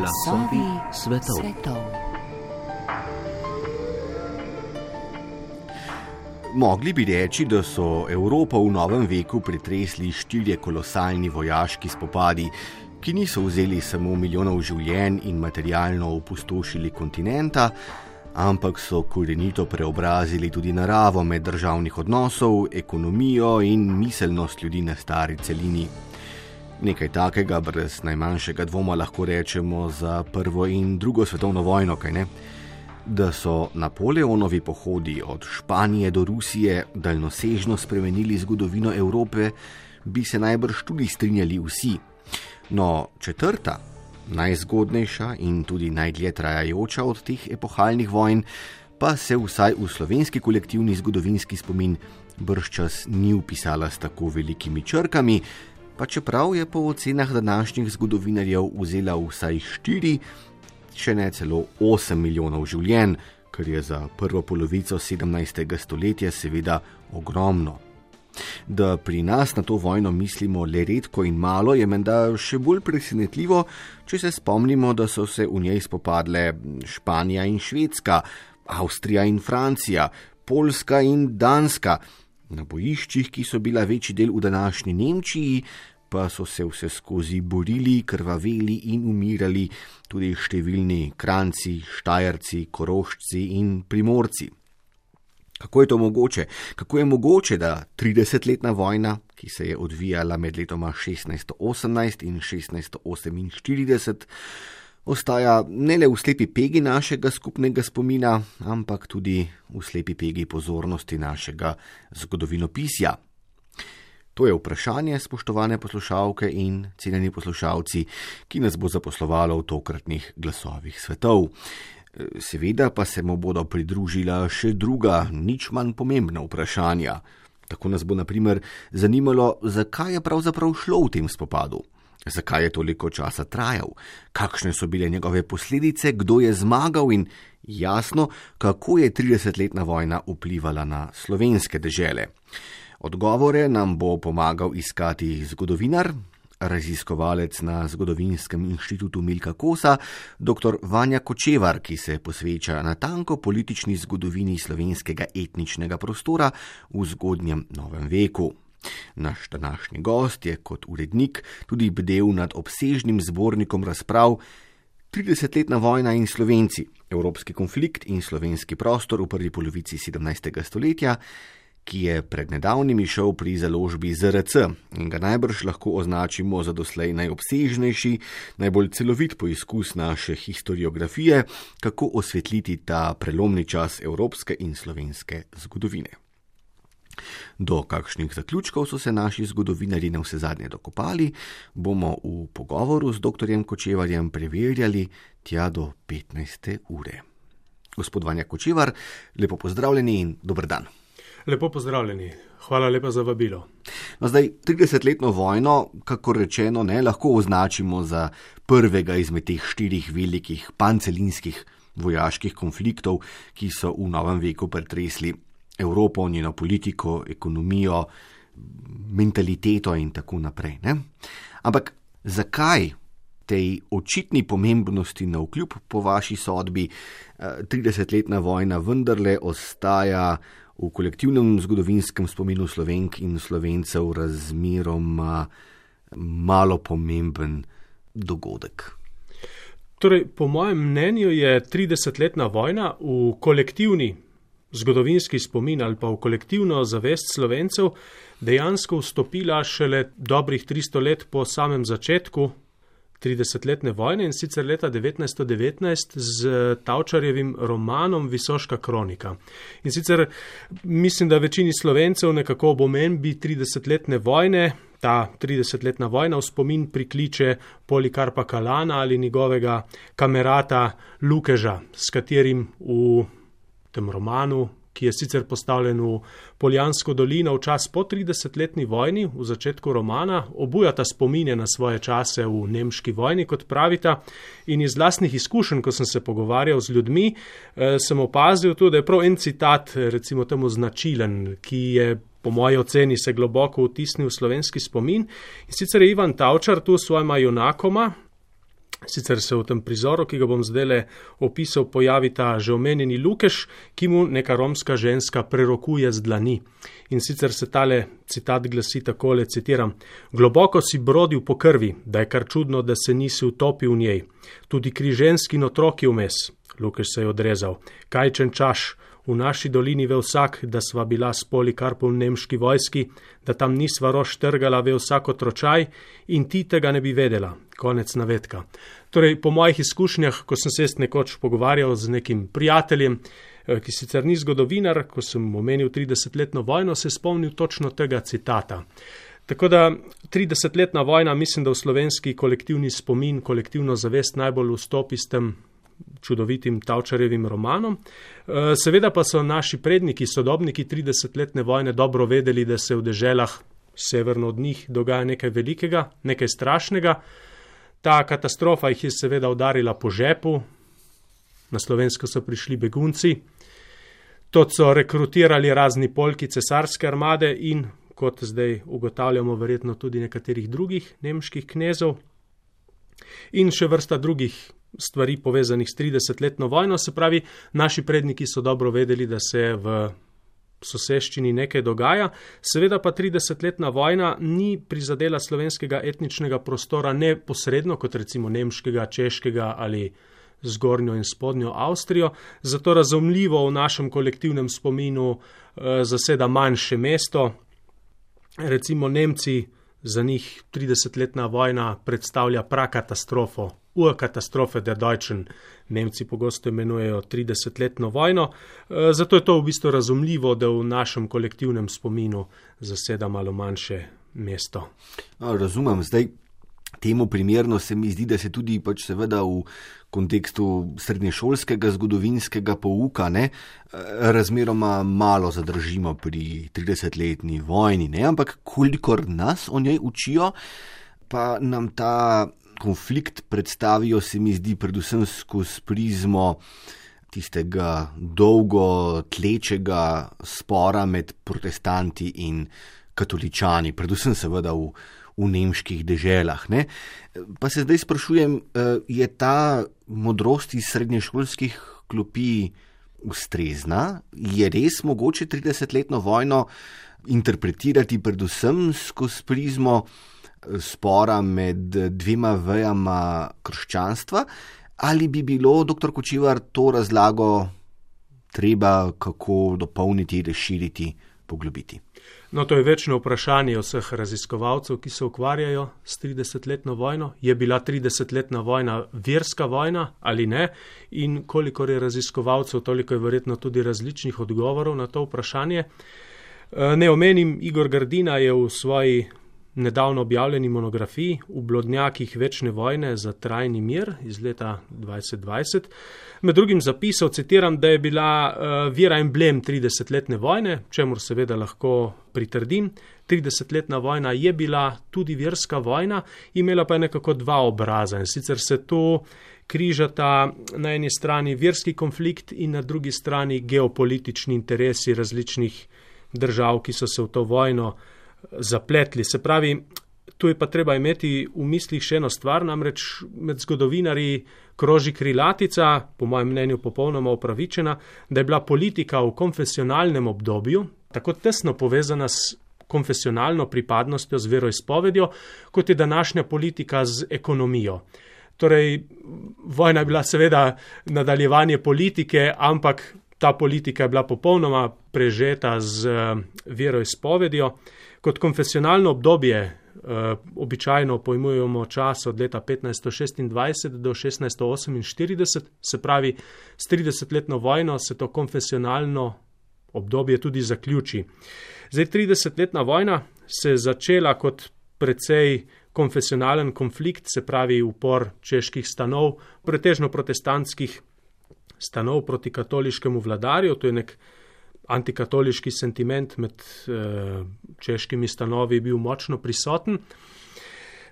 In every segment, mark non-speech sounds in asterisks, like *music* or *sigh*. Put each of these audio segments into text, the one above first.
Glasovi svetov. svetov. Mogli bi reči, da so Evropo v novem veku pretresli štirje kolosalni vojaški spopadi, ki niso vzeli samo milijonov življenj in materialno opustošili kontinenta, ampak so korenito preobrazili tudi naravo meddržavnih odnosov, ekonomijo in miselnost ljudi na stari celini. Nekaj takega, brez najmanjšega dvoma, lahko rečemo za prvo in drugo svetovno vojno, kaj ne? Da so Napoleonovi pohodi od Španije do Rusije daljnosežno spremenili zgodovino Evrope, bi se najbrž tudi strinjali vsi. No, četrta, najzgodnejša in tudi najdlje trajajoča od teh epohalnih vojn, pa se vsaj v slovenski kolektivni zgodovinski spomin brščas ni upisala s tako velikimi črkami, pa čeprav je po ocenah današnjih zgodovinarjev vzela vsaj 4, če ne celo 8 milijonov življenj, kar je za prvo polovico 17. stoletja seveda ogromno. Da pri nas na to vojno mislimo le redko in malo, je menda še bolj presenetljivo, če se spomnimo, da so se v njej spopadle Španija in Švedska, Avstrija in Francija, Poljska in Danska. Na bojiščih, ki so bila večji del v današnji Nemčiji, pa so se vse skozi borili, krvaveli in umirali tudi številni kranci, štajerci, koroščci in primorci. Kako je to mogoče? Kako je mogoče, da 30-letna vojna, ki se je odvijala med letoma 1618 in 1648, ostaja ne le v slepi pegi našega skupnega spomina, ampak tudi v slepi pegi pozornosti našega zgodovinopisja? To je vprašanje, spoštovane poslušalke in cenjeni poslušalci, ki nas bo zaposlovalo v tokratnih glasovih svetov. Seveda pa se mu bodo pridružila še druga, nič manj pomembna vprašanja. Tako nas bo naprimer zanimalo, zakaj je pravzaprav šlo v tem spopadu. Zakaj je toliko časa trajal, kakšne so bile njegove posledice, kdo je zmagal in jasno, kako je 30-letna vojna vplivala na slovenske dežele. Odgovore nam bo pomagal iskati zgodovinar, raziskovalec na Zgodovinskem inštitutu Milka Kosa, dr. Vanja Kočevar, ki se posveča na tanko politični zgodovini slovenskega etničnega prostora v zgodnjem novem veku. Naš današnji gost je kot urednik tudi bdel nad obsežnim zbornikom razprav 30-letna vojna in Slovenci, evropski konflikt in slovenski prostor v prvi polovici 17. stoletja, ki je pred nedavnimi šel pri založbi ZRC in ga najbrž lahko označimo za doslej najobsežnejši, najbolj celovit poizkus naše historiografije, kako osvetliti ta prelomni čas evropske in slovenske zgodovine. Do kakšnih zaključkov so se naši zgodovinari na vse zadnje dokopali, bomo v pogovoru z dr. Kočevarjem preverjali tja do 15. ure. Gospod Vanja Kočevar, lepo pozdravljeni in dober dan. Lepo pozdravljeni, hvala lepa za vabilo. No, zdaj, 30-letno vojno, kako rečeno, ne lahko označimo za prvega izmed teh štirih velikih pancelinskih vojaških konfliktov, ki so v novem veku pretresli Evropo, njeno politiko, ekonomijo, mentaliteto in tako naprej. Ne? Ampak zakaj? Tej očitni pomembnosti na vkljub po vaši sodbi, 30-letna eh, vojna vendarle ostaja v kolektivnem zgodovinskem spominu slovenk in slovencev razmeroma malo pomemben dogodek. Torej, po mojem mnenju je 30-letna vojna v kolektivni zgodovinski spomin ali pa v kolektivno zavest slovencev dejansko vstopila šele dobrih 300 let po samem začetku 30-letne vojne in sicer leta 1919 z Tavčarjevim romanom Visoška kronika. In sicer mislim, da večini slovencev nekako ob omembi 30-letne vojne, ta 30-letna vojna v spomin prikliče Polikarpa Kalana ali njegovega kamerata Lukeža, s katerim v tem romanu ki je sicer postavljen v Poljansko dolino v čas po 30-letni vojni, v začetku romana, obujata spomine na svoje čase v nemški vojni, kot pravita. In iz vlastnih izkušenj, ko sem se pogovarjal z ljudmi, eh, sem opazil tudi, da je prav en citat, recimo temu značilen, ki je. Po moji oceni se globoko vtisnil slovenski spomin in sicer je Ivan Tavčar tu s svojima junakoma, Sicer se v tem prizoru, ki ga bom zdaj opisal, pojavi ta že omenjeni Lukeš, ki mu neka romska ženska prerokuje z dlani. In sicer se tale citat glasi takole: citiram, Globoko si brodil po krvi, da je kar čudno, da se nisi utopil v njej. Tudi križenski otrok je vmes. Lukeš se je odrezal. Kajčen čaš. V naši dolini ve vsak, da sva bila s polikarpom v nemški vojski, da tam nisva rož trgala ve vsako tročaj in ti tega ne bi vedela. Konec navedka. Torej, po mojih izkušnjah, ko sem se nekoč pogovarjal z nekim prijateljem, eh, ki sicer ni zgodovinar, ko sem omenil 30-letno vojno, se spomnil točno tega citata. Tako da 30-letna vojna, mislim, da v slovenski kolektivni spomin, kolektivno zavest najbolj vstopi s tem čudovitim Tavčarjevim romanom. Eh, seveda pa so naši predniki, sodobniki 30-letne vojne dobro vedeli, da se v deželah severno od njih dogaja nekaj velikega, nekaj strašnega. Ta katastrofa jih je seveda udarila po žepu, na slovensko so prišli begunci, to so rekrutirali razni polki cesarske armade in, kot zdaj ugotavljamo, verjetno tudi nekaterih drugih nemških knezov in še vrsta drugih stvari povezanih s 30-letno vojno, se pravi, naši predniki so dobro vedeli, da se v soseščini nekaj dogaja. Seveda pa 30-letna vojna ni prizadela slovenskega etničnega prostora neposredno, kot recimo nemškega, češkega ali zgornjo in spodnjo Avstrijo, zato razumljivo v našem kolektivnem spominu eh, zaseda manjše mesto. Recimo Nemci, za njih 30-letna vojna predstavlja prakatastrofo Urkatastrofe der Deutschen, Nemci pogosto imenujejo 30-letno vojno, eh, zato je to v bistvu razumljivo, da v našem kolektivnem spominu zaseda malo manjše mesto. Razumem, zdaj temu primerno se mi zdi, da se tudi pač seveda v kontekstu srednješolskega zgodovinskega pouka ne, eh, razmeroma malo zadržimo pri 30-letni vojni, ne, ampak kolikor nas o njej učijo, pa nam ta konflikt predstavijo, se mi zdi, predvsem skozi prizmo tistega dolgo tlečega spora med protestanti in katoličani, predvsem seveda v, v nemških deželah. Ne? Pa se zdaj sprašujem, eh, je ta modrost iz srednješolskih klopi ustrezna? Je res mogoče 30-letno vojno interpretirati predvsem skozi prizmo? Spora med dvema vejama krščanstva, ali bi bilo, dr. Kočivar, to razlago treba kako dopolniti, razširiti, poglobiti? No, to je večno vprašanje vseh raziskovalcev, ki se ukvarjajo s 30-letno vojno. Je bila 30-letna vojna verska vojna ali ne? In koliko je raziskovalcev, toliko je verjetno tudi različnih odgovorov na to vprašanje. Ne omenim, Igor Gardina je v svoji nedavno objavljeni monografiji v blodnjakih večne vojne za trajni mir iz leta 2020. Med drugim zapisal, citiram, da je bila uh, vira emblem 30-letne vojne, čemu seveda lahko pritrdim. 30-letna vojna je bila tudi verska vojna, imela pa je nekako dva obraza in sicer se to križata na eni strani verski konflikt in na drugi strani geopolitični interesi različnih držav, ki so se v to vojno zapletli. Se pravi, tu je pa treba imeti v mislih še eno stvar, namreč med zgodovinari kroži krilatica, po mojem mnenju popolnoma upravičena, da je bila politika v konfesionalnem obdobju tako tesno povezana s konfesionalno pripadnostjo, z veroizpovedjo, kot je današnja politika z ekonomijo. Torej, vojna je bila seveda nadaljevanje politike, ampak ta politika je bila popolnoma prežeta z uh, veroizpovedjo. Kot konfesionalno obdobje uh, običajno pojmujemo čas od leta 1526 do 1648, se pravi, s 30-letno vojno se to konfesionalno obdobje tudi zaključi. Zdaj, 30-letna vojna se je začela kot precej konfesionalen konflikt, se pravi upor čeških stanov, pretežno protestantskih stanov proti katoliškemu vladarju, to je nek antikatoliški sentiment med uh, češkimi stanovi bil močno prisoten.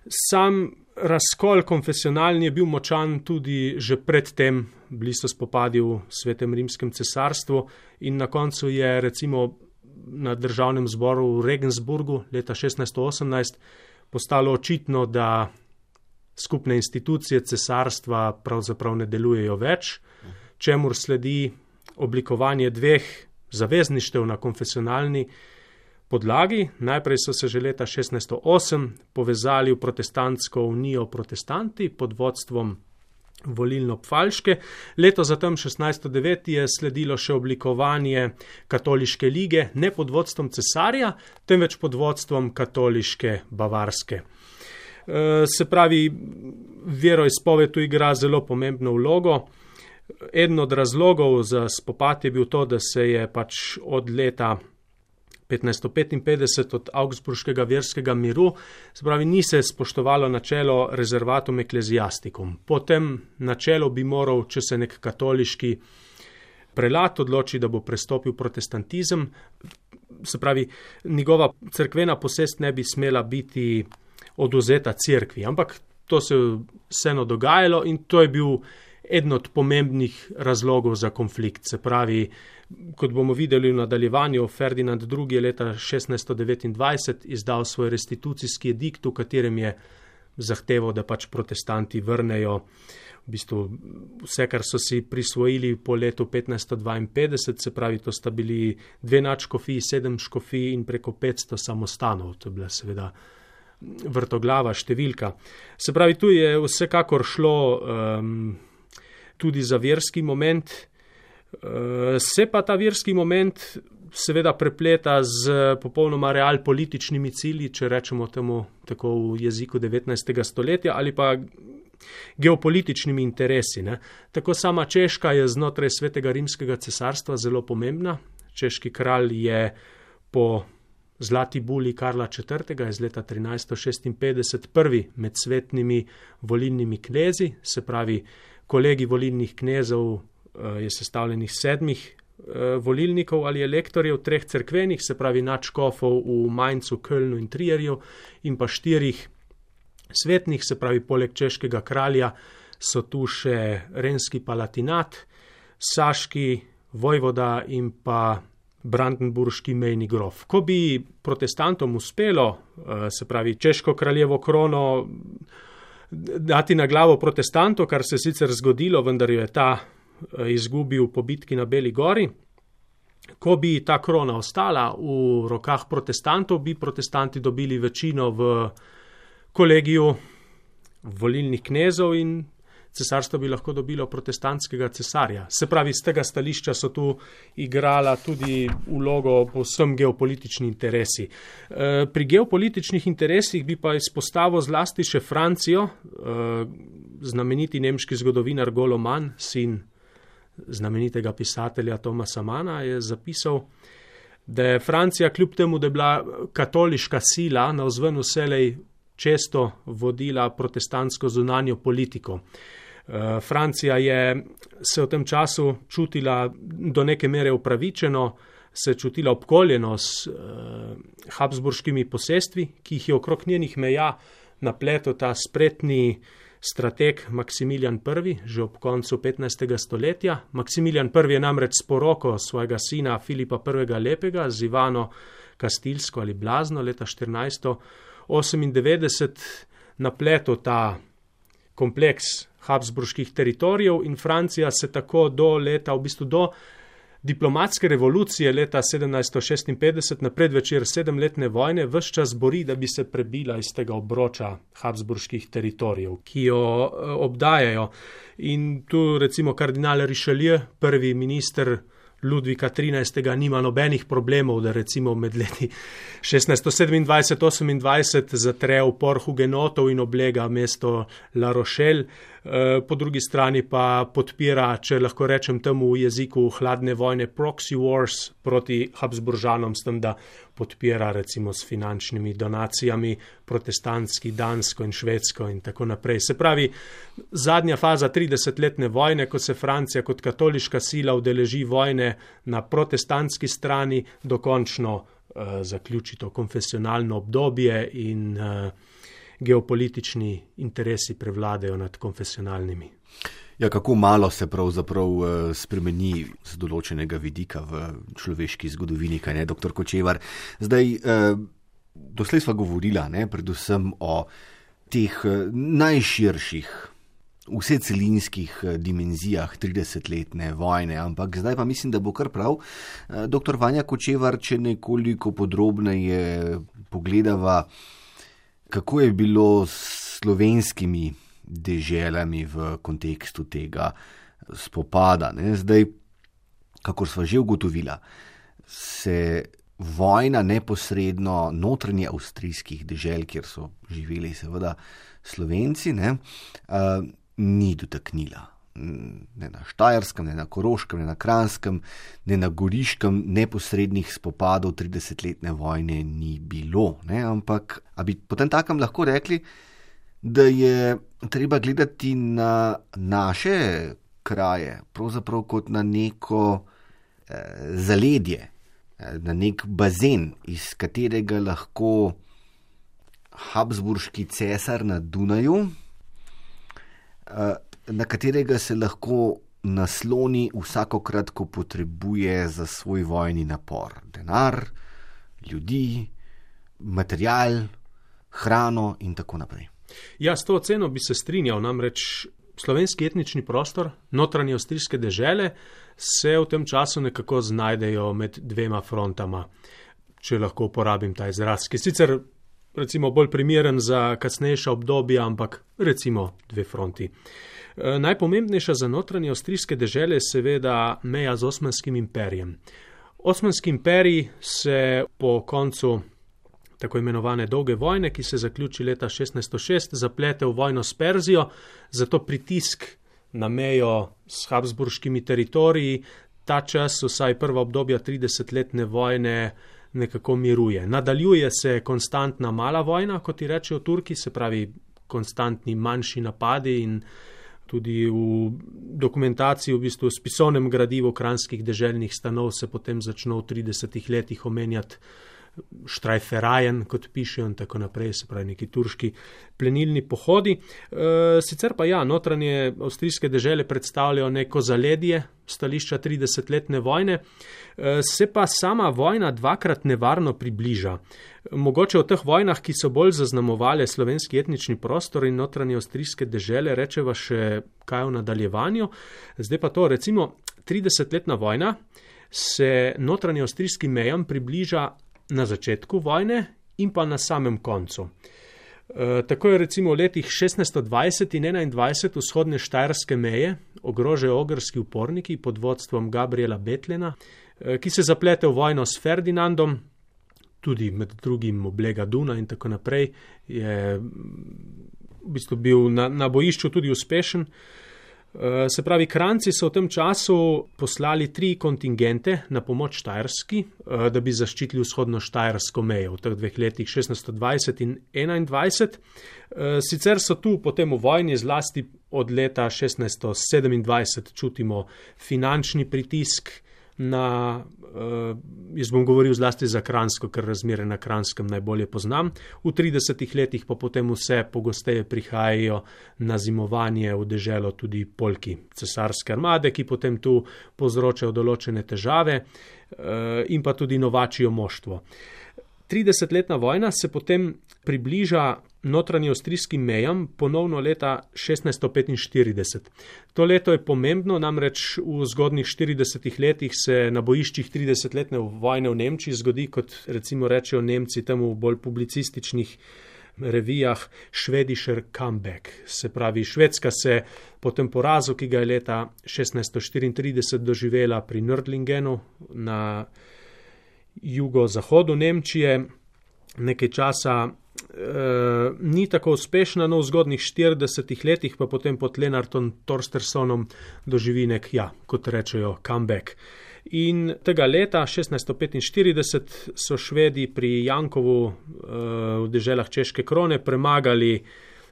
Sam razkol konfesionalni je bil močan tudi že predtem, bili so spopadi v svetem rimskem cesarstvu in na koncu je recimo na državnem zboru v Regensburgu leta 1618 postalo očitno, da skupne institucije cesarstva pravzaprav ne delujejo več, čemu sledi oblikovanje dveh zavezništev na konfesionalni podlagi. Najprej so se že leta 1608 povezali v protestantsko unijo protestanti pod vodstvom volilno-pfalške. Leto zatem, 1609, je sledilo še oblikovanje katoliške lige, ne pod vodstvom cesarja, temveč pod vodstvom katoliške bavarske. E, se pravi, veroizpoved tu igra zelo pomembno vlogo. Eden od razlogov za spopad je bil to, da se je pač od leta 1555 od Augsburškega verskega miru, se pravi, ni se spoštovalo načelo rezervatum ecclesiasticum. Po tem načelu bi moral, če se nek katoliški prelat odloči, da bo prestopil protestantizem, se pravi, njegova crkvena posest ne bi smela biti oduzeta cerkvi, ampak to se je vseeno dogajalo in to je bil eden od pomembnih razlogov za konflikt. Se pravi, kot bomo videli v nadaljevanju, Ferdinand II. je leta 1629 izdal svoj restitucijski edikt, v katerem je zahteval, da pač protestanti vrnejo v bistvu vse, kar so si prisvojili po letu 1552, se pravi, to sta bili dve načkofiji, sedem škofij in preko 500 samostanov. To je bila seveda vrtoglava številka. Se pravi, tu je vsekakor šlo um, tudi za verski moment. Eh, se pa ta verski moment seveda prepleta z popolnoma real političnimi cilji, če rečemo temu tako v jeziku 19. stoletja ali pa geopolitičnimi interesi. Ne. Tako sama Češka je znotraj svetega rimskega cesarstva zelo pomembna. Češki kralj je po zlati buli Karla IV. iz leta 1356 prvi med svetnimi volilnimi knezi, se pravi kolegi volilnih knezov eh, je sestavljenih sedmih eh, volilnikov ali elektorjev, treh cerkvenih, se pravi načkofov v Mainzu, Kölnu in Trierju in pa štirih svetnih, se pravi poleg češkega kralja so tu še renski palatinat, saški vojvoda in pa brandenburški mejni grof. Ko bi protestantom uspelo, eh, se pravi češko kraljevo krono, dati na glavo protestantov, kar se je sicer zgodilo, vendar jo je ta eh, izgubil po bitki na Beli gori. Ko bi ta krona ostala v rokah protestantov, bi protestanti dobili večino v kolegiju volilnih knezov in cesarstvo bi lahko dobilo protestantskega cesarja. Se pravi, z tega stališča so tu igrala tudi vlogo povsem geopolitični interesi. E, pri geopolitičnih interesih bi pa izpostavil zlasti še Francijo, e, znameniti nemški zgodovinar Goloman, sin znamenitega pisatelja Tomasa Mana, je zapisal, da je Francija kljub temu, da je bila katoliška sila na vzven vselej često vodila protestantsko zunanjo politiko. Eh, Francija je se v tem času čutila do neke mere upravičeno, se čutila obkoljeno s uh, habsburškimi posestvi, ki jih je okrog njenih meja napletel ta spretni strateg Maksimilijan I. že ob koncu 15. stoletja. Maksimilijan I. je namreč sporoko svojega sina Filipa I. Lepega z Ivano Kastilsko ali Blazno leta 1498 napletel ta kompleks habsburških teritorijev in Francija se tako do leta, v bistvu do diplomatske revolucije leta 1756 na predvečer sedemletne vojne, vse čas bori, da bi se prebila iz tega obroča habsburških teritorijev, ki jo eh, obdajajo. In tu recimo kardinal Richelieu, prvi minister Ludvika XIII. nima nobenih problemov, da recimo med leti 1627-28 zatre upor hugenotov in oblega mesto La Rochelle. Eh, po drugi strani pa podpira, če lahko rečem temu v jeziku hladne vojne, proxy wars proti Habsburžanom, s tem, da podpira recimo s finančnimi donacijami protestantski Dansko in Švedsko in tako naprej. Se pravi, zadnja faza 30-letne vojne, ko se Francija kot katoliška sila udeleži vojne na protestantski strani, dokončno uh, zaključi to konfesionalno obdobje in uh, geopolitični interesi prevladajo nad konfesionalnimi. Ja, kako malo se pravzaprav eh, spremeni z določenega vidika v človeški zgodovini, kaj ne, doktor Kočevar. Zdaj, eh, doslej smo govorili predvsem o teh eh, najširših, vse celinskih dimenzijah 30-letne vojne. Ampak zdaj pa mislim, da bo kar prav. Doktor Vanja Kočevar, če nekoliko podrobneje pogledava, kako je bilo s slovenskimi deželami v kontekstu tega spopada. Ne? Zdaj, kako smo že ugotovili, se vojna neposredno notranje avstrijskih dežel, kjer so živeli seveda slovenci, ne, uh, ni dotaknila. Ne na Štajerskem, ne na Koroškem, ne na Kranskem, ne na Goriškem, neposrednih spopadov 30-letne vojne ni bilo. Ne? Ampak, bi potem takem lahko rekli, da je treba gledati na naše kraje, pravzaprav kot na neko eh, zaledje, na nek bazen, iz katerega lahko Habsburški cesar na Dunaju, eh, na katerega se lahko nasloni vsakokrat, ko potrebuje za svoj vojni napor denar, ljudi, material, hrano in tako naprej. Ja, s to oceno bi se strinjal, namreč slovenski etnični prostor, notranje avstrijske dežele, se v tem času nekako znajdejo med dvema frontama, če lahko uporabim ta izraz, ki sicer recimo bolj primeren za kasnejša obdobja, ampak recimo dve fronti. E, najpomembnejša za notranje avstrijske dežele je seveda meja z Osmanskim imperijem. Osmanski imperij se po koncu tako imenovane dolge vojne, ki se zaključi leta 1606, zaplete v vojno s Perzijo, zato pritisk na mejo s Habsburškimi teritoriji, ta čas, vsaj prva obdobja 30-letne vojne, nekako miruje. Nadaljuje se konstantna mala vojna, kot ji rečejo Turki, se pravi konstantni manjši napadi in tudi v dokumentaciji, v bistvu v spisovnem gradivu kranskih deželnih stanov se potem začno v 30 letih omenjati štrajferajen, kot pišejo in tako naprej, se pravi neki turški plenilni pohodi. E, sicer pa ja, notranje avstrijske dežele predstavljajo neko zaledje stališča 30-letne vojne, e, se pa sama vojna dvakrat nevarno približa. Mogoče v teh vojnah, ki so bolj zaznamovale slovenski etnični prostor in notranje avstrijske dežele, rečeva še kaj v nadaljevanju. Zdaj pa to, recimo 30-letna vojna se notranje avstrijskim mejam približa na začetku vojne in pa na samem koncu. E, tako je recimo v letih 1620 in 21 vzhodne štajerske meje ogrožajo ogrski uporniki pod vodstvom Gabriela Betlena, e, ki se zaplete v vojno s Ferdinandom, tudi med drugim oblega Duna in tako naprej, je v bistvu bil na, na bojišču tudi uspešen. Eh, se pravi, Kranci so v tem času poslali tri kontingente na pomoč Štajerski, eh, da bi zaščitili vzhodno Štajersko mejo v teh dveh letih 1620 in 21. Eh, sicer so tu potem v vojni zlasti od leta 1627 čutimo finančni pritisk na, uh, jaz bom govoril zlasti za Kransko, ker razmere na Kranskem najbolje poznam. V 30 letih pa potem vse pogosteje prihajajo na zimovanje v deželo tudi polki cesarske armade, ki potem tu povzročajo določene težave uh, in pa tudi novačijo moštvo. 30-letna vojna se potem približa notranji avstrijskim mejam ponovno leta 1645. To leto je pomembno, namreč v zgodnih 40 letih se na bojiščih 30-letne vojne v Nemčiji zgodi, kot recimo rečejo Nemci temu v bolj publicističnih revijah, švedišer comeback. Se pravi, Švedska se po tem porazu, ki ga je leta 1634 doživela pri Nördlingenu na jugozahodu Nemčije, nekaj časa Eh, ni tako uspešna, no v zgodnih 40 letih pa potem pod Lenartom Torstersonom doživi nek, ja, kot rečejo, comeback. In tega leta 1645 so Švedi pri Jankovu uh, v deželah Češke krone premagali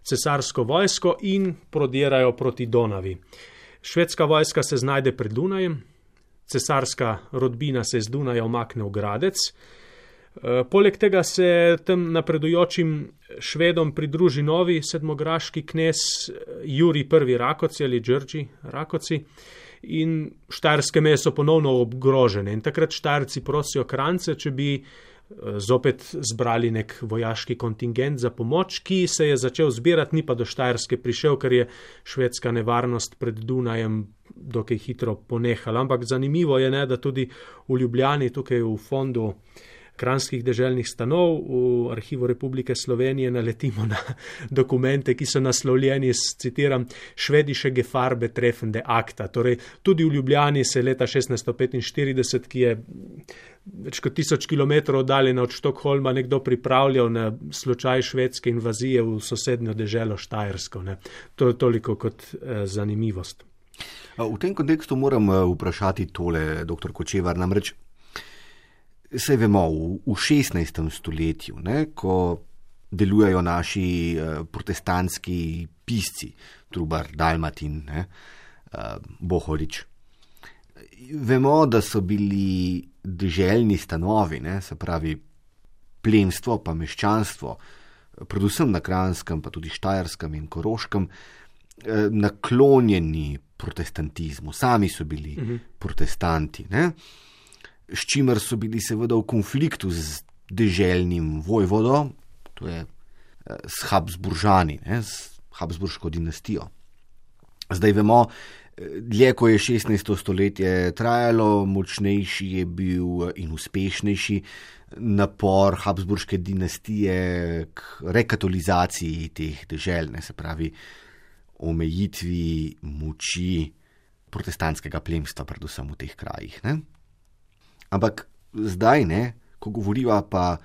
cesarsko vojsko in prodirajo proti Donavi. Švedska vojska se znajde pred Dunajem, cesarska rodbina se z Dunaja omakne v Gradec, Eh, poleg tega se tem napredujočim švedom pridruži novi sedmograški knes eh, Juri I. Rakoci ali Đrđi Rakoci in štajerske meje so ponovno obgrožene. In takrat štajerci prosijo krance, če bi zopet zbrali nek vojaški kontingent za pomoč, ki se je začel zbirati, ni pa do Štajerske prišel, ker je švedska nevarnost pred Dunajem dokaj hitro ponehala. Ampak zanimivo je, ne, da tudi v Ljubljani, tukaj v fondu kranskih deželnih stanov v Arhivu Republike Slovenije naletimo na dokumente, ki so naslovljeni s, citiram, švediše gefarbe trefende akta. Torej, tudi v Ljubljani se leta 1645, ki je več kot tisoč kilometrov oddaljena od Štokholma, nekdo pripravljal na slučaj švedske invazije v sosednjo deželo Štajersko. Ne. To je toliko kot eh, zanimivost. V tem kontekstu moram eh, vprašati tole, dr. Kočevar, namreč Vse vemo, v, v 16. stoletju, ne, ko delujejo naši uh, protestantski pisci, Trubar, Dalmatin, ne, uh, Bohorič. Vemo, da so bili deželjni stanovi, ne, se pravi plemstvo, pa meščanstvo, predvsem na Kranskem, pa tudi Štajerskem in Koroškem, uh, naklonjeni protestantizmu, sami so bili uh mhm. -huh. protestanti. Ne s čimer so bili seveda v konfliktu z deželnim vojvodom, to je eh, s Habsburžani, ne, s Habsburško dinastijo. Zdaj vemo, eh, dlje ko je 16. stoletje trajalo, močnejši je bil in uspešnejši napor Habsburške dinastije k rekatolizaciji teh dežel, ne, se pravi omejitvi moči protestantskega plemstva, predvsem v teh krajih. Ne. Ampak zdaj, ne, ko govoriva pa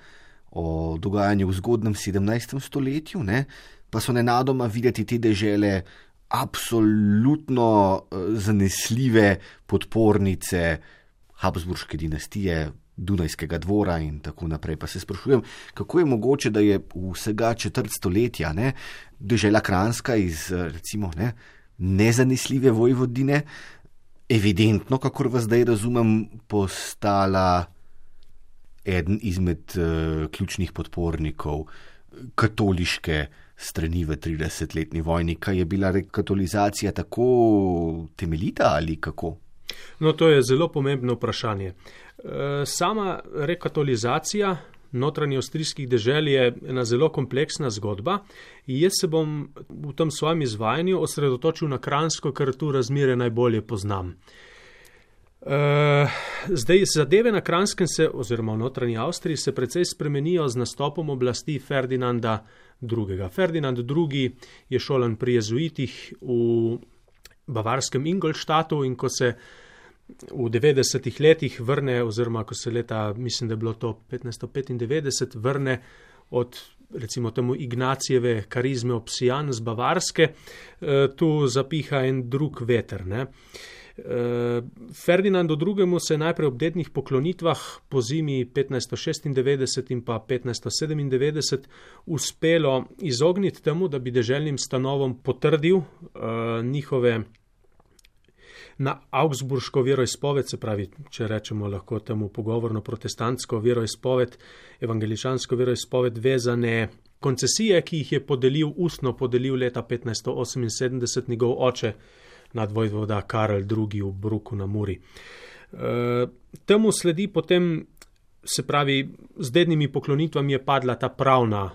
o dogajanju v zgodnem 17. stoletju, ne, pa so nenadoma videti te dežele absolutno uh, zanesljive podpornice Habsburške dinastije, Dunajskega dvora in tako naprej. Pa se sprašujem, kako je mogoče, da je vsega četrt stoletja ne, dežela Kranska iz recimo ne, nezanesljive vojvodine evidentno, kako vas zdaj razumem, postala eden izmed uh, ključnih podpornikov katoliške strani v 30-letni vojni. Kaj je bila rekatolizacija tako temeljita ali kako? No, to je zelo pomembno vprašanje. Eh, sama rekatolizacija notranje avstrijskih dežel je ena zelo kompleksna zgodba. Jaz se bom v tem svojem izvajanju osredotočil na Kransko, ker tu razmere najbolje poznam. Uh, zdaj, zadeve na Kranskem se, oziroma v notranji Avstriji, se precej spremenijo z nastopom oblasti Ferdinanda II. Ferdinand II. je šolan pri jezuitih v bavarskem Ingolštatu in ko se v 90-ih letih vrne, oziroma ko se leta, mislim, da je bilo to 1595, vrne od recimo temu Ignacijeve karizme obsijan z Bavarske, eh, tu zapiha en drug veter. Ne. Eh, Ferdinandu II. se je najprej ob dednih poklonitvah po zimi 1596 in pa 1597 uspelo izogniti temu, da bi deželnim stanovom potrdil uh, njihove na Augsburško veroizpoved, se pravi, če rečemo lahko temu pogovorno protestantsko veroizpoved, evangeličansko veroizpoved, vezane koncesije, ki jih je podelil, ustno podelil leta 1578 njegov oče nadvojvoda Karel II. v Bruku na Muri. E, temu sledi potem, se pravi, z dednimi poklonitvami je padla ta pravna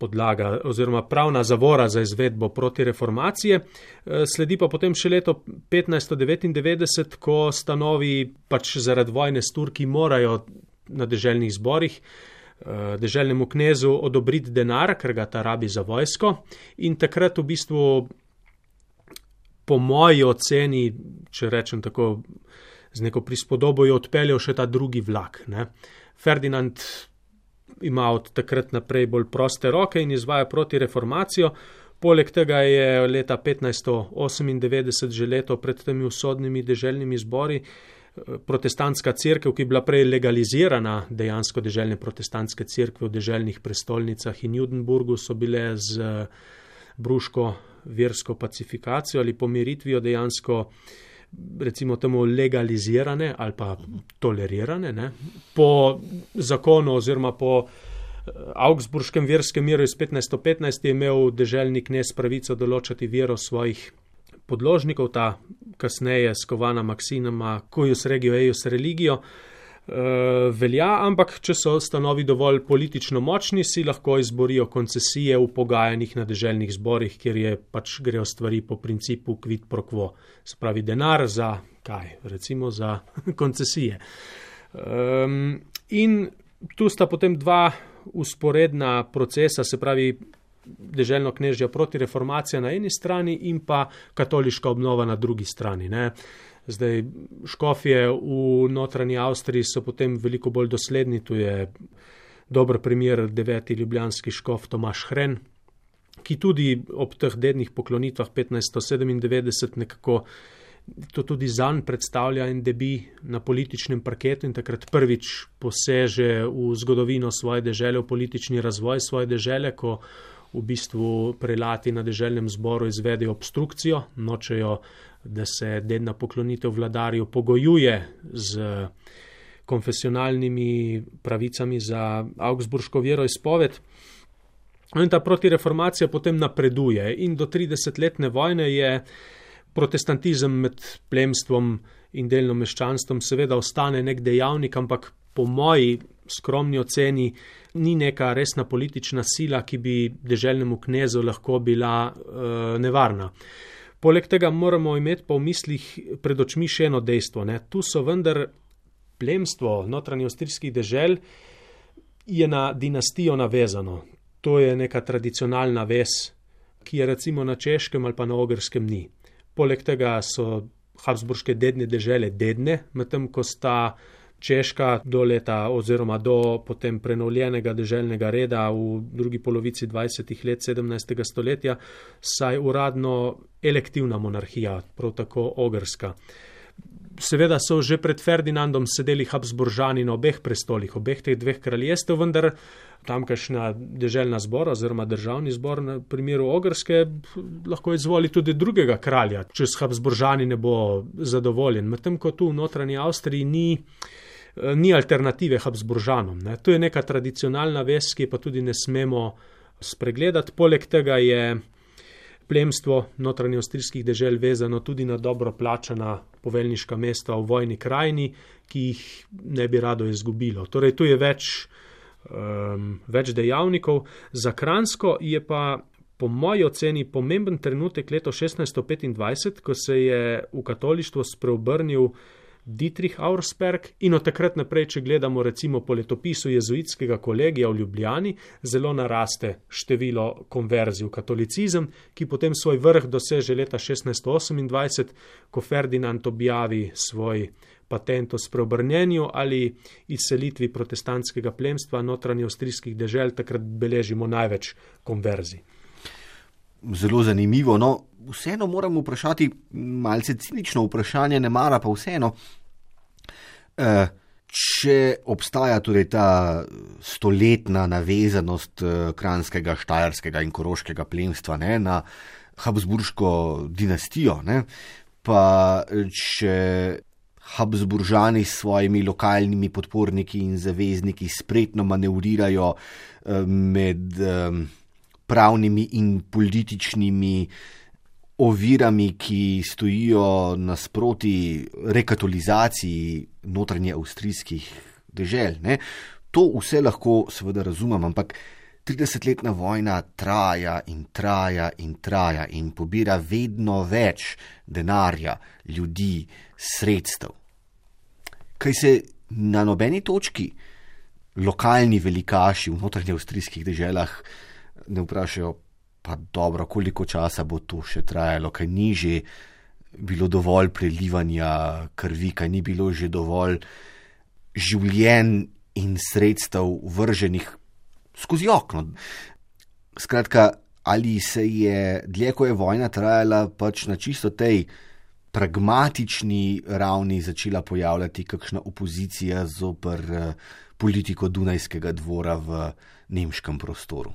podlaga oziroma pravna zavora za izvedbo protireformacije. Eh, sledi pa potem še leto 1599, ko stanovi pač zaradi vojne s Turki morajo na deželnih zborih eh, deželnemu knezu odobriti denar, ker ga ta rabi za vojsko in takrat v bistvu po moji oceni, če rečem tako, z neko prispodobo je odpeljal še ta drugi vlak. Ne. Ferdinand ima od takrat naprej bolj proste roke in izvaja proti reformacijo. Poleg tega je leta 1598, že leto pred temi usodnimi deželnimi zbori, eh, protestantska crkva, ki je bila prej legalizirana, dejansko deželne protestantske crkve v deželnih prestolnicah in Judenburgu, so bile z eh, bruško versko pacifikacijo ali pomiritvijo dejansko recimo temu legalizirane ali pa tolerirane ne? po zakonu oziroma po eh, Augsburškem verskem miru iz 1515 je imel deželni knez pravico določati vero svojih podložnikov, ta kasneje skovana maksinama, kujus regio eius religio. Uh, velja, ampak če so stanovi dovolj politično močni, si lahko izborijo koncesije v pogajanjih na deželnih zborih, kjer je pač grejo stvari po principu quid pro quo, se pravi denar za kaj, recimo za *laughs* koncesije. Um, in tu sta potem dva usporedna procesa, se pravi deželno knežja proti reformacija na eni strani in pa katoliška obnova na drugi strani. Ne. Zdaj, škofje v notranji Avstriji so potem veliko bolj dosledni, tu je dober primer deveti ljubljanski škof Tomaš Hren, ki tudi ob teh dednih poklonitvah 1597 nekako to tudi zanj predstavlja en debi na političnem parketu in takrat prvič poseže v zgodovino svoje dežele, v politični razvoj svoje dežele, ko v bistvu prelati na deželnem zboru izvedejo obstrukcijo, nočejo da se dedna poklonitev vladarju pogojuje z konfesionalnimi pravicami za Augsburško veroizpoved. In ta protireformacija potem napreduje in do 30-letne vojne je protestantizem med plemstvom in delno meščanstvom seveda ostane nek dejavnik, ampak po moji skromni oceni ni neka resna politična sila, ki bi deželnemu knezu lahko bila uh, nevarna. Poleg tega moramo imeti pa v mislih pred očmi še eno dejstvo. Ne. Tu so vendar plemstvo notranji avstrijskih dežel je na dinastijo navezano. To je neka tradicionalna vez, ki je recimo na češkem ali pa na ogrskem ni. Poleg tega so Habsburške dedne dežele dedne, medtem ko sta Češka do leta oziroma do potem prenovljenega deželnega reda v drugi polovici 20. let 17. stoletja, saj uradno elektivna monarhija, prav tako ogrska. Seveda so že pred Ferdinandom sedeli Habsburžani na obeh prestolih, obeh teh dveh kraljestev, vendar tamkajšnja deželna zbor oziroma državni zbor na primeru ogrske lahko izvoli tudi drugega kralja, če s Habsburžani ne bo zadovoljen. Medtem ko tu v notranji Avstriji ni ni alternative Habsburžanom. Ne. To je neka tradicionalna ves, ki pa tudi ne smemo spregledati. Poleg tega je plemstvo notranje avstrijskih dežel vezano tudi na dobro plačana poveljniška mesta v vojni krajini, ki jih ne bi rado izgubilo. Torej, tu je več, um, več dejavnikov. Za Kransko je pa po moji oceni pomemben trenutek leto 1625, ko se je v katolištvo spreobrnil Dietrich Auersperg in od takrat naprej, če gledamo recimo po letopisu jezuitskega kolegija v Ljubljani, zelo naraste število konverzij v katolicizem, ki potem svoj vrh doseže leta 1628, ko Ferdinand objavi svoj patent o spreobrnjenju ali izselitvi protestantskega plemstva notranje avstrijskih dežel, takrat beležimo največ konverzij. Zelo zanimivo. No, vseeno moram vprašati, malce cinično vprašanje, ne mara pa vseeno. E, če obstaja torej ta stoletna navezanost e, kranskega, štajerskega in koroškega plemstva ne, na Habsburško dinastijo, ne, pa če Habsburžani s svojimi lokalnimi podporniki in zavezniki spretno manevrirajo e, med pravnimi in političnimi ovirami, ki stojijo nasproti rekatolizaciji notranje avstrijskih dežel. Ne? To vse lahko seveda razumem, ampak 30-letna vojna traja in traja in traja in pobira vedno več denarja, ljudi, sredstev. Kaj se na nobeni točki lokalni velikaši v notranje avstrijskih deželah ne vprašajo, pa dobro, koliko časa bo to še trajalo, kaj ni že bilo dovolj prelivanja krvi, kaj ni bilo že dovolj življenj in sredstev vrženih skozi okno. Skratka, ali se je dlje, ko je vojna trajala, pač na čisto tej pragmatični ravni začela pojavljati kakšna opozicija zoper eh, politiko Dunajskega dvora v nemškem prostoru.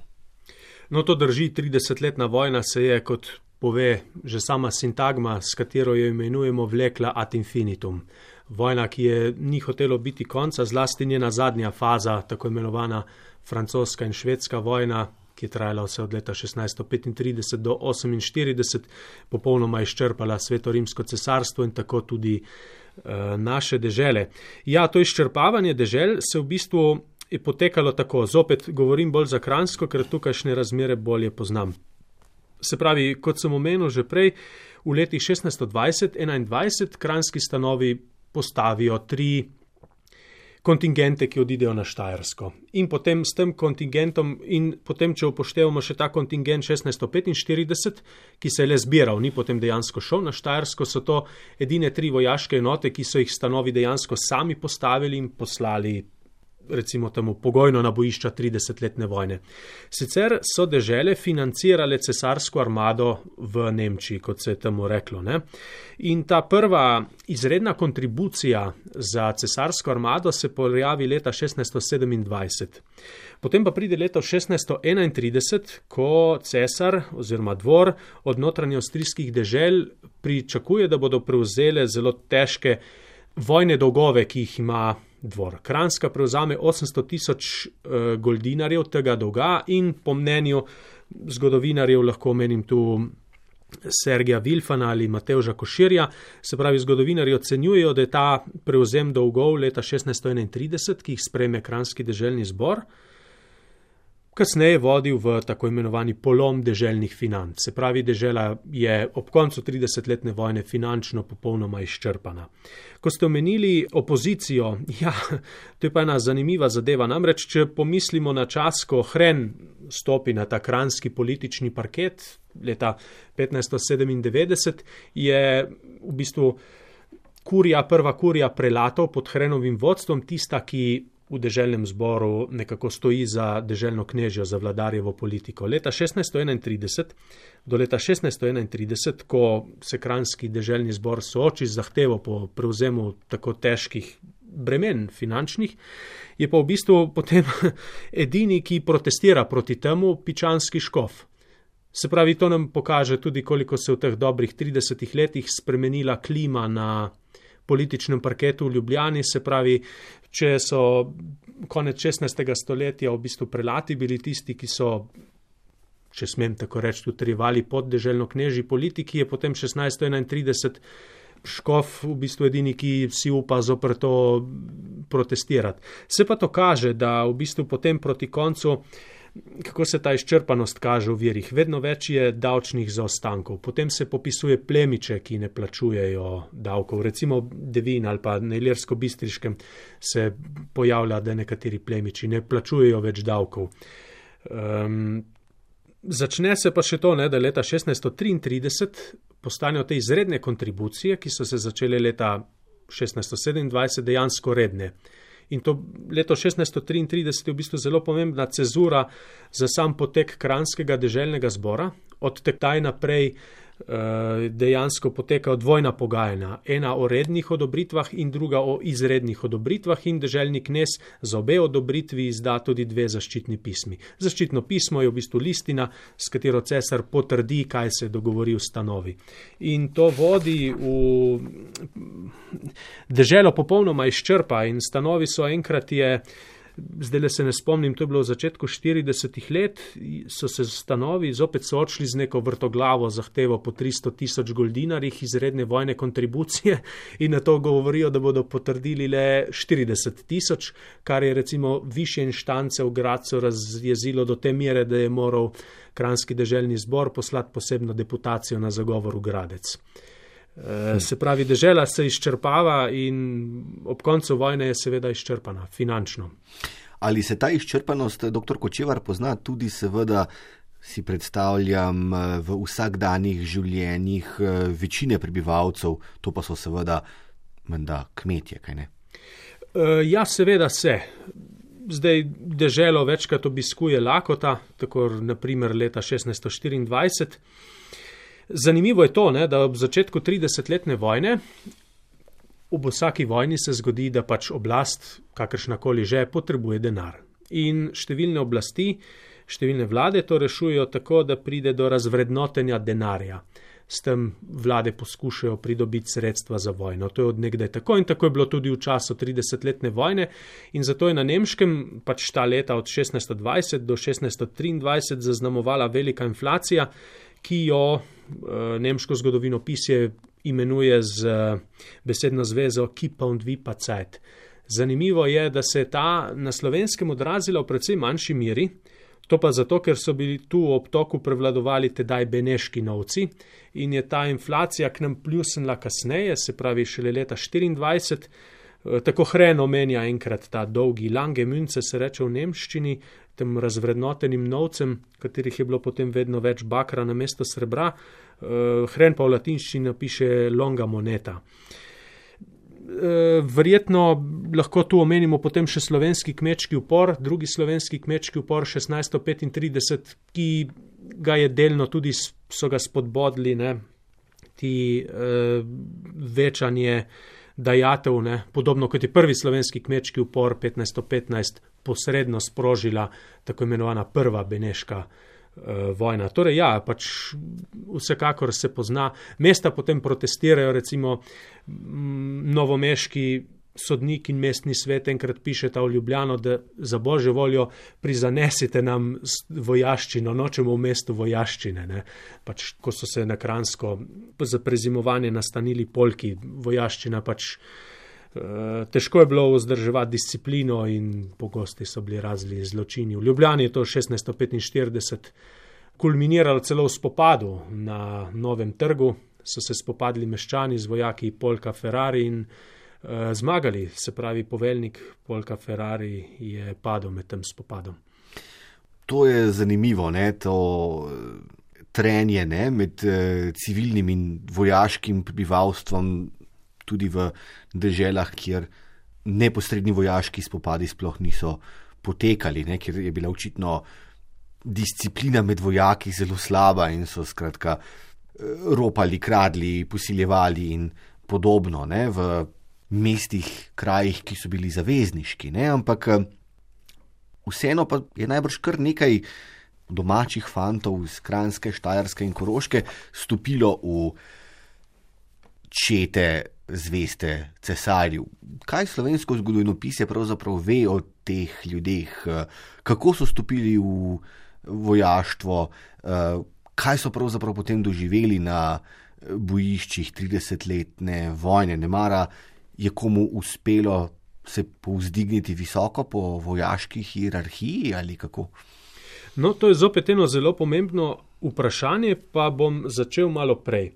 No, to drži, 30-letna vojna se je, kot pove že sama sintagma, s katero jo imenujemo, vlekla ad infinitum. Vojna, ki je ni hotelo biti konca, zlasti njena zadnja faza, tako imenovana francoska in švedska vojna, ki je trajala vse od leta 1635 do 1948, popolnoma izčrpala sveto rimsko cesarstvo in tako tudi naše dežele. Ja, to izčrpavanje dežel se v bistvu je potekalo tako, zopet govorim bolj za Kransko, ker tukajšnje razmere bolje poznam. Se pravi, kot sem omenil že prej, v letih 1620-21 kranski stanovi postavijo tri kontingente, ki odidejo na Štajersko. In potem s tem kontingentom, in potem, če upoštevamo še ta kontingent 1645, ki se je le zbiral, ni potem dejansko šel na Štajersko, so to edine tri vojaške enote, ki so jih stanovi dejansko sami postavili in poslali recimo temu pogojno na bojišča 30-letne vojne. Sicer so dežele financirale cesarsko armado v Nemčiji, kot se je temu reklo. Ne? In ta prva izredna kontribucija za cesarsko armado se pojavi leta 1627. Potem pa pride leto 1631, ko cesar oziroma dvor od notranje avstrijskih dežel pričakuje, da bodo prevzele zelo težke vojne dolgove, ki jih ima dvor. Kranska prevzame 800 tisoč uh, goldinarjev tega dolga in po mnenju zgodovinarjev lahko omenim tu Sergeja Vilfana ali Mateuža Koširja, se pravi zgodovinarji ocenjujejo, da je ta prevzem dolgov leta 1631, ki jih spreme Kranski deželni zbor, kasneje vodil v tako imenovani polom deželnih financ. Se pravi, dežela je ob koncu 30-letne vojne finančno popolnoma izčrpana. Ko ste omenili opozicijo, *laughs* ja, to je pa ena zanimiva zadeva. Namreč, če pomislimo na čas, ko Hren stopi na ta kranski politični parket leta 1597, je v bistvu kurja, prva kurja prelatov pod Hrenovim vodstvom tista, ki v deželnem zboru nekako stoji za deželno knežjo, za vladarjevo politiko. Leta 1631 do leta 1631, ko se kranski deželni zbor sooči z zahtevo po prevzemu tako težkih bremen finančnih, je pa v bistvu potem *laughs* edini, ki protestira proti temu, pičanski škof. Se pravi, to nam pokaže tudi, koliko se v teh dobrih 30 letih spremenila klima na političnem parketu v Ljubljani, se pravi, če so konec 16. stoletja v bistvu prelati bili tisti, ki so, če smem tako reči, utrjevali pod deželno knežji politiki, je potem 1631 škof v bistvu edini, ki si upa zopr to protestirati. Se pa to kaže, da v bistvu potem proti koncu kako se ta izčrpanost kaže v virih. Vedno več je davčnih zaostankov, potem se popisuje plemiče, ki ne plačujejo davkov. Recimo Devin ali pa na Ilirsko-Bistriškem se pojavlja, da nekateri plemiči ne plačujejo več davkov. Um, začne se pa še to, ne, da leta 1633 postanejo te izredne kontribucije, ki so se začele leta 1627 dejansko redne. In to leto 1633 je v bistvu zelo pomembna cezura za sam potek kranskega deželnega zbora. Od tektaj naprej Eh, dejansko potekajo dvojna pogajanja. Ena o rednih odobritvah in druga o izrednih odobritvah in državni knes za obe odobritvi izda tudi dve zaščitni pismi. Zaščitno pismo je v bistvu listina, s katero cesar potrdi, kaj se dogovori v stanovi. In to vodi v državo popolnoma izčrpa in stanovi so enkrat je zdaj le se ne spomnim, to je bilo v začetku 40-ih let, so se stanovi zopet soočili z neko vrtoglavo zahtevo po 300 tisoč goldinarjih izredne vojne kontribucije *laughs* in na to govorijo, da bodo potrdili le 40 tisoč, kar je recimo više inštance v Gracu razjezilo do te mere, da je moral Kranski deželni zbor poslati posebno deputacijo na zagovor v Gradec. Eh, se pravi, država se izčrpava in ob koncu vojne je seveda izčrpana, finančno. Ali se ta izčrpanost, dr. Kočevar, pozna tudi, seveda, si predstavljam, eh, v vsakdanjih življenjih eh, večine prebivalcev, to pa so seveda menda kmetje, kaj ne? Ja, seveda se. Zdaj deželo večkrat obiskuje lakota, tako naprimer leta 1624. Zanimivo je to, ne, da ob začetku 30-letne vojne, v vsaki vojni se zgodi, da pač oblast, kakršnakoli že, potrebuje denar. In številne oblasti, številne vlade to rešujejo tako, da pride do razvrednotenja denarja. S tem vlade poskušajo pridobiti sredstva za vojno. To je od nekdaj tako in tako je bilo tudi v času 30-letne vojne. In zato je na nemškem pač ta leta od 1620 do 1623 zaznamovala velika inflacija, ki jo nemško zgodovino pisje imenuje z besedno zvezo Kipa und Vipa Zeit. Zanimivo je, da se je ta na slovenskem odrazila v precej manjši miri, to pa zato, ker so bili tu v obtoku prevladovali tedaj beneški novci in je ta inflacija k nam pljusnila kasneje, se pravi šele leta 24. Eh, tako hren omenja enkrat ta dolgi lange münce, se reče v nemščini, tem razvrednotenim novcem, katerih je bilo potem vedno več bakra na mesto srebra, eh, hren pa v latinščini piše longa moneta. Eh, verjetno lahko tu omenimo potem še slovenski kmečki upor, drugi slovenski kmečki upor 1635, ki ga je delno tudi so ga spodbodli, ne, ti uh, večanje dajatev, ne, podobno kot je prvi slovenski kmečki upor 1515 posredno sprožila tako imenovana prva beneška uh, vojna. Torej, ja, pač vsekakor se pozna. Mesta potem protestirajo, recimo novomeški sodnik in mestni svet enkrat pišeta v Ljubljano, da za božjo voljo prizanesite nam vojaščino, nočemo v mestu vojaščine. Ne. Pač, ko so se na Kransko za prezimovanje nastanili polki, vojaščina pač. Eh, težko je bilo vzdrževati disciplino in pogosti so bili razli zločini. V Ljubljani je to 1645 kulminiralo celo v spopadu na novem trgu, so se spopadli meščani z vojaki Polka Ferrari in zmagali, se pravi poveljnik Polka Ferrari je padel med tem spopadom. To je zanimivo, ne, to eh, trenje ne, med uh, civilnim in vojaškim prebivalstvom tudi v državah, kjer neposredni vojaški spopadi sploh niso potekali, ne, ker je bila očitno disciplina med vojaki zelo slaba in so skratka ropali, kradli, posiljevali in podobno ne, v mestih, krajih, ki so bili zavezniški. Ne, ampak vseeno pa je najbrž kar nekaj domačih fantov iz Kranske, Štajerske in Koroške stopilo v čete zveste cesarju. Kaj slovensko zgodovinopisje pravzaprav ve o teh ljudeh, kako so stopili v vojaštvo, kaj so pravzaprav potem doživeli na bojiščih 30-letne vojne. Ne mara je komu uspelo se povzdigniti visoko po vojaški hierarhiji ali kako. No, to je zopet eno zelo pomembno vprašanje, pa bom začel malo prej. E,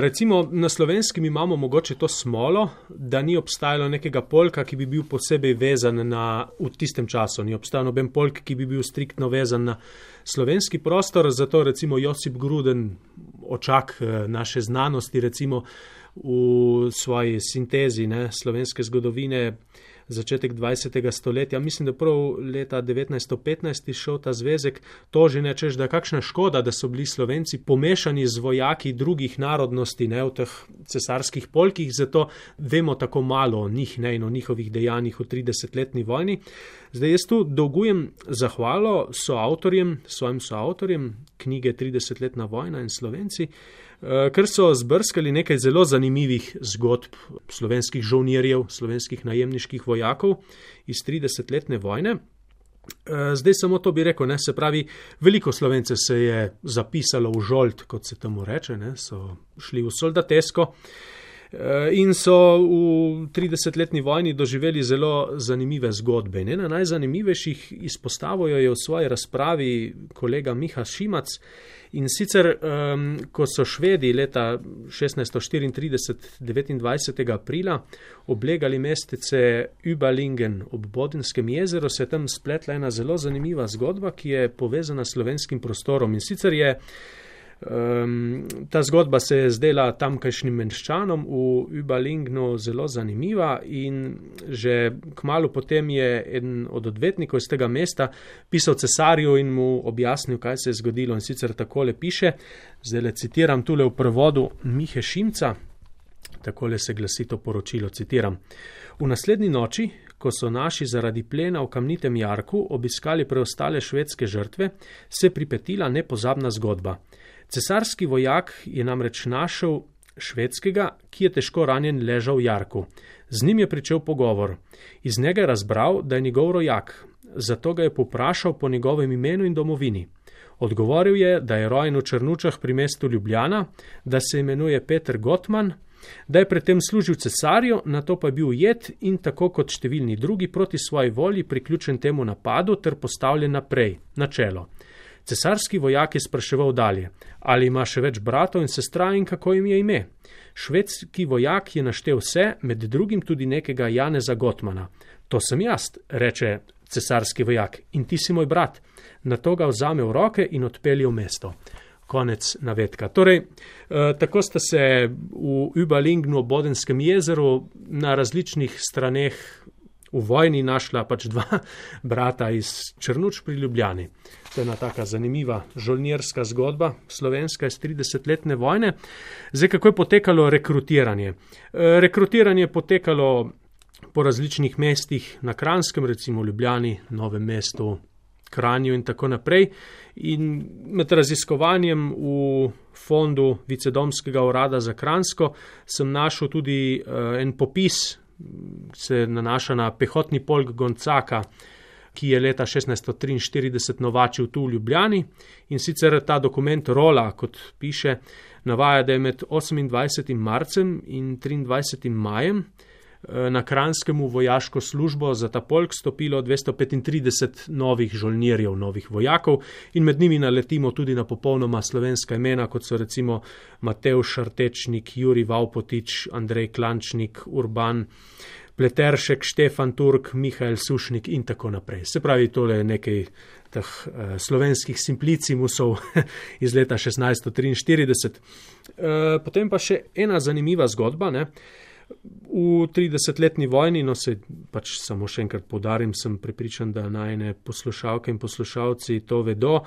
recimo na slovenskem imamo mogoče to smolo, da ni obstajalo nekega polka, ki bi bil posebej vezan na, v tistem času, ni obstajal noben polk, ki bi bil striktno vezan na slovenski prostor, zato recimo Josip Gruden, očak e, naše znanosti, recimo v svoji sintezi ne, slovenske zgodovine, začetek 20. stoletja, mislim, da prav leta 1915 išel ta zvezek, to že nečeš, da je kakšna škoda, da so bili slovenci pomešani z vojaki drugih narodnosti ne, v teh cesarskih polkih, zato vemo tako malo o njih ne, in o njihovih dejanjih v 30-letni vojni. Zdaj jaz tu dolgujem zahvalo soavtorjem, svojim soavtorjem knjige 30-letna vojna in slovenci. Eh, ker so zbrskali nekaj zelo zanimivih zgodb slovenskih žovnirjev, slovenskih najemniških vojakov iz 30-letne vojne. Eh, zdaj samo to bi rekel, ne? se pravi, veliko slovence se je zapisalo v žolt, kot se temu reče, ne? so šli v soldatesko. Eh, in so v 30-letni vojni doživeli zelo zanimive zgodbe. In ena najzanimivejših izpostavljajo je v svoji razpravi kolega Miha Šimac. In sicer, um, ko so švedi leta 1634, 29. aprila oblegali mestece Überlingen ob Bodenskem jezeru, se je tam spletla ena zelo zanimiva zgodba, ki je povezana s slovenskim prostorom. In sicer je Um, ta zgodba se je zdela tamkajšnjim menščanom v Überlingnu zelo zanimiva in že kmalo potem je eden od odvetnikov iz tega mesta pisal cesarju in mu objasnil, kaj se je zgodilo in sicer takole piše, zdaj le citiram tule v prevodu Mihe Šimca, takole se glasi to poročilo, citiram. V naslednji noči, ko so naši zaradi plena v kamnitem jarku obiskali preostale švedske žrtve, se pripetila nepozabna zgodba. Cesarski vojak je namreč našel švedskega, ki je težko ranjen ležal v jarku. Z njim je pričel pogovor. Iz njega je razbral, da je njegov rojak, zato ga je poprašal po njegovem imenu in domovini. Odgovoril je, da je rojen v Črnučah pri mestu Ljubljana, da se imenuje Peter Gottman, da je predtem služil cesarju, na to pa je bil ujet in tako kot številni drugi proti svoji volji priključen temu napadu ter postavljen naprej, na čelo. Cesarski vojak je spraševal dalje, ali ima še več bratov in sestra in kako jim je ime. Švedski vojak je naštel vse, med drugim tudi nekega Janeza Gotmana. To sem jaz, reče cesarski vojak, in ti si moj brat. Na to ga vzame v roke in odpelje v mesto. Konec navedka. Torej, eh, tako sta se v Ubalingnu, Bodenskem jezeru, na različnih straneh v vojni našla pač dva *laughs* brata iz Črnuč pri Ljubljani. To je ena taka zanimiva žolnirska zgodba, slovenska iz 30-letne vojne. Zdaj, kako je potekalo rekrutiranje? Eh, rekrutiranje je potekalo po različnih mestih na Kranskem, recimo Ljubljani, Novem mestu, Kranju in tako naprej. In med raziskovanjem v fondu Vicedomskega urada za Kransko sem našel tudi uh, en popis, se nanaša na pehotni polk Goncaka, ki je leta 1643 novačil tu v Ljubljani. In sicer ta dokument Rola, kot piše, navaja, da je med 28. marcem in 23. majem Eh, na Kranskemu vojaško službo za ta polk stopilo 235 novih žolnirjev, novih vojakov in med njimi naletimo tudi na popolnoma slovenska imena, kot so recimo Mateo Šartečnik, Juri Vaupotič, Andrej Klančnik, Urban. Pleteršek, Štefan Turk, Mihajl Sušnik in tako naprej. Se pravi, tole je nekaj teh uh, slovenskih simplicimusov *laughs* iz leta 1643. Uh, potem pa še ena zanimiva zgodba. Ne? V 30-letni vojni, no se pač samo še enkrat podarim, sem prepričan, da najne poslušalke in poslušalci to vedo.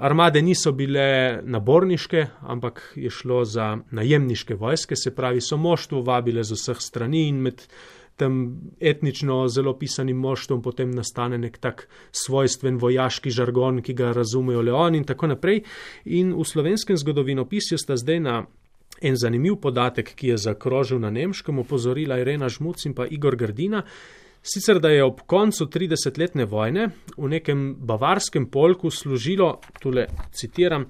Armade niso bile naborniške, ampak je šlo za najemniške vojske, se pravi, so moštvo vabile z vseh strani in med tem etnično zelo pisanim moštvom potem nastane nek tak svojstven vojaški žargon, ki ga razumejo le oni in tako naprej. In v slovenskem zgodovinopisju sta zdaj na En zanimiv podatek, ki je zakrožil na nemškem, opozorila Irena Žmuc in pa Igor Gardina, sicer da je ob koncu 30-letne vojne v nekem bavarskem polku služilo, tule citiram,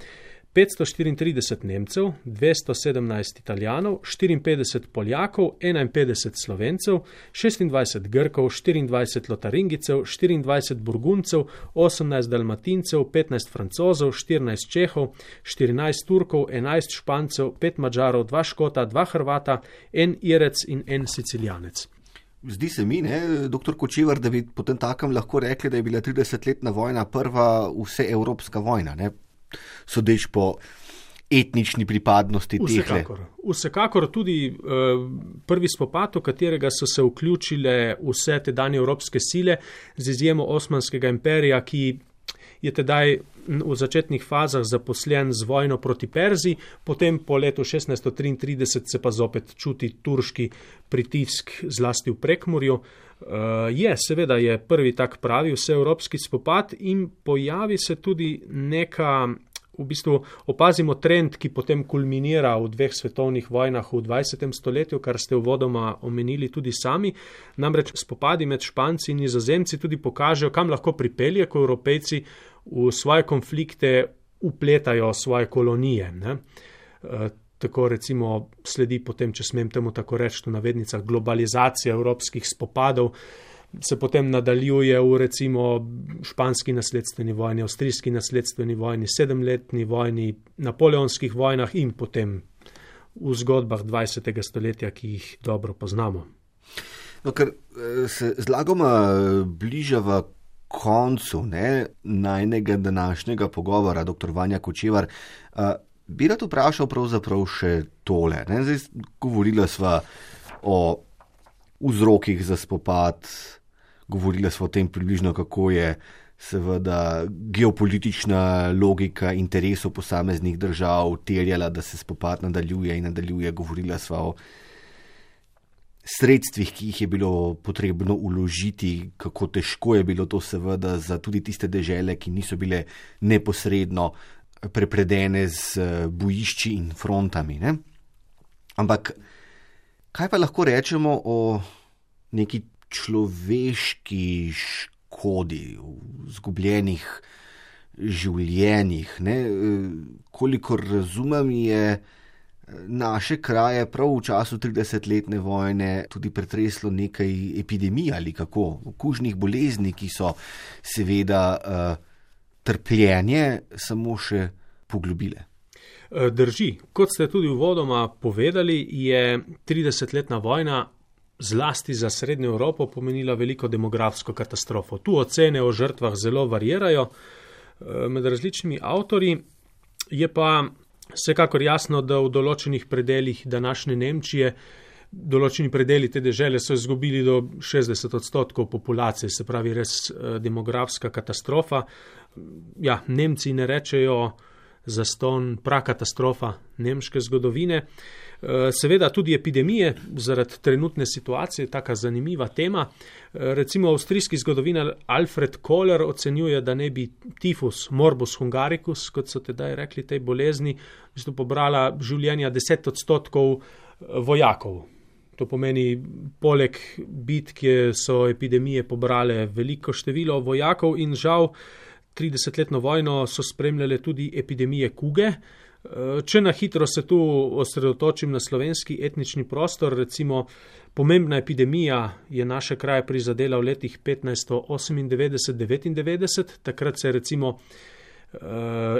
534 Nemcev, 217 Italijanov, 54 Poljakov, 51 Slovencev, 26 Grkov, 24 Lotaringicev, 24 Burguncev, 18 Dalmatincev, 15 Francozov, 14 Čehov, 14 Turkov, 11 Špancev, 5 Mačarov, 2 Škota, 2 Hrvata, 1 Irec in 1 Sicilijanec. Zdi se mi, ne, doktor Kočevar, da bi potem takem lahko rekli, da je bila 30-letna vojna prva vseevropska vojna. Ne? Sodeč po etnični pripadnosti teh ljudi. Vsekakor tudi uh, prvi spopad, v katerega so se vključile vse te danje evropske sile, z izjemo Osmanskega imperija, ki je tedaj v začetnih fazah zaposlen z vojno proti Perziji, potem po letu 1633 se pa zopet čuti turški pritisk zlasti v prekmorju. Uh, je, seveda je prvi tak pravi vseevropski spopad in pojavi se tudi neka v bistvu opazimo trend, ki potem kulminira v dveh svetovnih vojnah v 20. stoletju, kar ste uvodoma omenili tudi sami. Namreč spopadi med Španci in Nizozemci tudi pokažejo, kam lahko pripelje, ko Evropejci v svoje konflikte upletajo svoje kolonije. Ne? Tako recimo sledi potem, če smem temu tako reči, v navednicah globalizacija evropskih spopadov se potem nadaljuje v recimo španski nasledstveni vojni, avstrijski nasledstveni vojni, sedemletni vojni, napoleonskih vojnah in potem v zgodbah 20. stoletja, ki jih dobro poznamo. No, ker eh, se zlagoma eh, bližava koncu ne, najnega današnjega pogovora, dr. Vanja Kočevar, uh, bi rad vprašal pravzaprav še tole. Ne, zdaj govorila sva o vzrokih za spopad, govorili smo o tem približno, kako je seveda geopolitična logika interesov posameznih držav terjala, da se spopad nadaljuje in nadaljuje. Govorili smo o sredstvih, ki jih je bilo potrebno uložiti, kako težko je bilo to seveda za tudi tiste dežele, ki niso bile neposredno prepredene z eh, bojišči in frontami. Ne? Ampak kaj pa lahko rečemo o neki človeški škodi, v zgubljenih življenjih. Ne? Kolikor razumem, je naše kraje prav v času 30-letne vojne tudi pretreslo nekaj epidemij ali kako, okužnih bolezni, ki so seveda trpljenje samo še poglobile. Drži, kot ste tudi v vodoma povedali, je 30-letna vojna zlasti za Srednjo Evropo pomenila veliko demografsko katastrofo. Tu ocene o žrtvah zelo varirajo eh, med različnimi avtori, je pa vsekakor jasno, da v določenih predeljih današnje Nemčije, določeni predeli te države so izgubili do 60 odstotkov populacije, se pravi res eh, demografska katastrofa. Ja, Nemci ne rečejo, za ston prakatastrofa nemške zgodovine. Eh, seveda tudi epidemije zaradi trenutne situacije, taka zanimiva tema. Eh, recimo avstrijski zgodovinar Alfred Kohler ocenjuje, da ne bi tifus morbus hungaricus, kot so tedaj rekli tej bolezni, v bistvu pobrala življenja deset odstotkov eh, vojakov. To pomeni, poleg bitke so epidemije pobrale veliko število vojakov in žal 30-letno vojno so spremljale tudi epidemije kuge. Eh, če na hitro se tu osredotočim na slovenski etnični prostor, recimo pomembna epidemija je naše kraje prizadela v letih 1598-99, takrat se je recimo eh,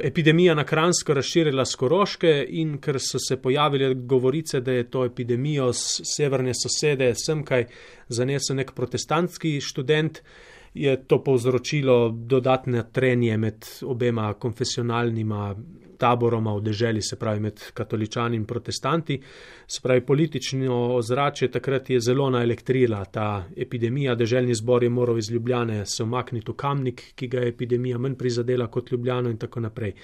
epidemija na Kransko razširila z Koroške in ker so se pojavile govorice, da je to epidemijo z severne sosede semkaj zanesel nek protestantski študent, je to povzročilo dodatne trenje med obema konfesionalnima taboroma v deželi, se pravi med katoličani in protestanti. Se pravi, politično ozračje takrat je zelo naelektrila ta epidemija. Deželni zbor je moral iz Ljubljane se omakniti v kamnik, ki ga je epidemija manj prizadela kot Ljubljano in tako naprej.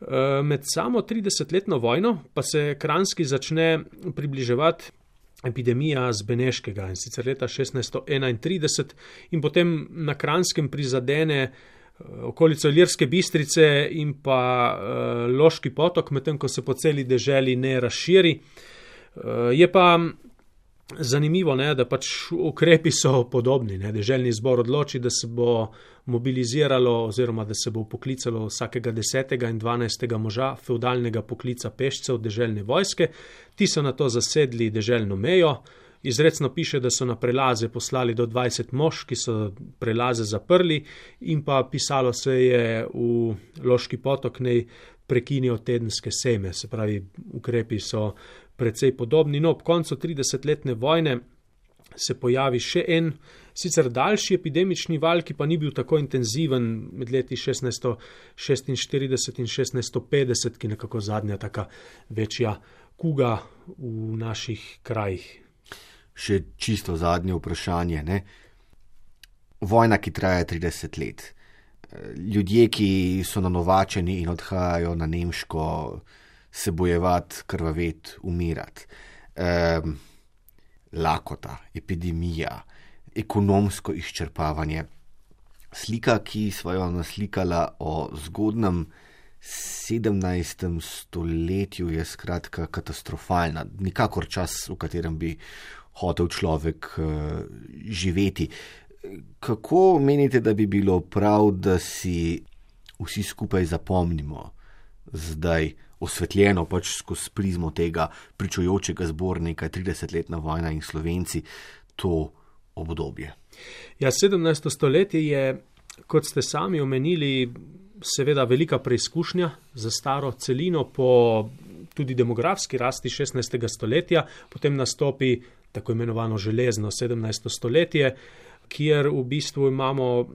Eh, med samo 30-letno vojno pa se Kranski začne približevati epidemija z Beneškega in sicer leta 1631 in potem na Kranskem prizadene eh, okolico Lirske bistrice in pa uh, Loški potok, medtem ko se po celi deželi ne razširi. Uh, je pa zanimivo, ne, da pač ukrepi so podobni. Ne. Deželni zbor odloči, da se bo mobiliziralo oziroma da se bo poklicalo vsakega desetega in dvanajstega moža feudalnega poklica pešcev deželne vojske. Ti so na to zasedli deželno mejo. Izredno piše, da so na prelaze poslali do 20 mož, ki so prelaze zaprli, in pa pisalo se je v Loški potok, naj prekinijo tedenske seme. Se pravi, ukrepi so precej podobni. No, ob koncu 30-letne vojne se pojavi še en, sicer daljši epidemični val, ki pa ni bil tako intenziven med leti 1646 in 1650, ki je nekako zadnja taka večja kuga v naših krajih. Še čisto zadnje vprašanje. Ne? Vojna, ki traja 30 let. Ljudje, ki so nanovačeni in odhajajo na Nemško, se bojevati, krvaveti, umirati. Um, lakota, epidemija, ekonomsko izčrpavanje. Slika, ki smo jo naslikala o zgodnem 17. stoletju, je skratka katastrofalna. Nikakor čas, v katerem bi hotel človek uh, živeti. Kako menite, da bi bilo prav, da si vsi skupaj zapomnimo zdaj? Osvetljeno pač skozi prizmo tega pričujočega zbornika 30-letna vojna in slovenci to obdobje. Ja, 17. stoletje je, kot ste sami omenili, seveda velika preizkušnja za staro celino po tudi demografski rasti 16. stoletja, potem nastopi tako imenovano železno 17. stoletje, kjer v bistvu imamo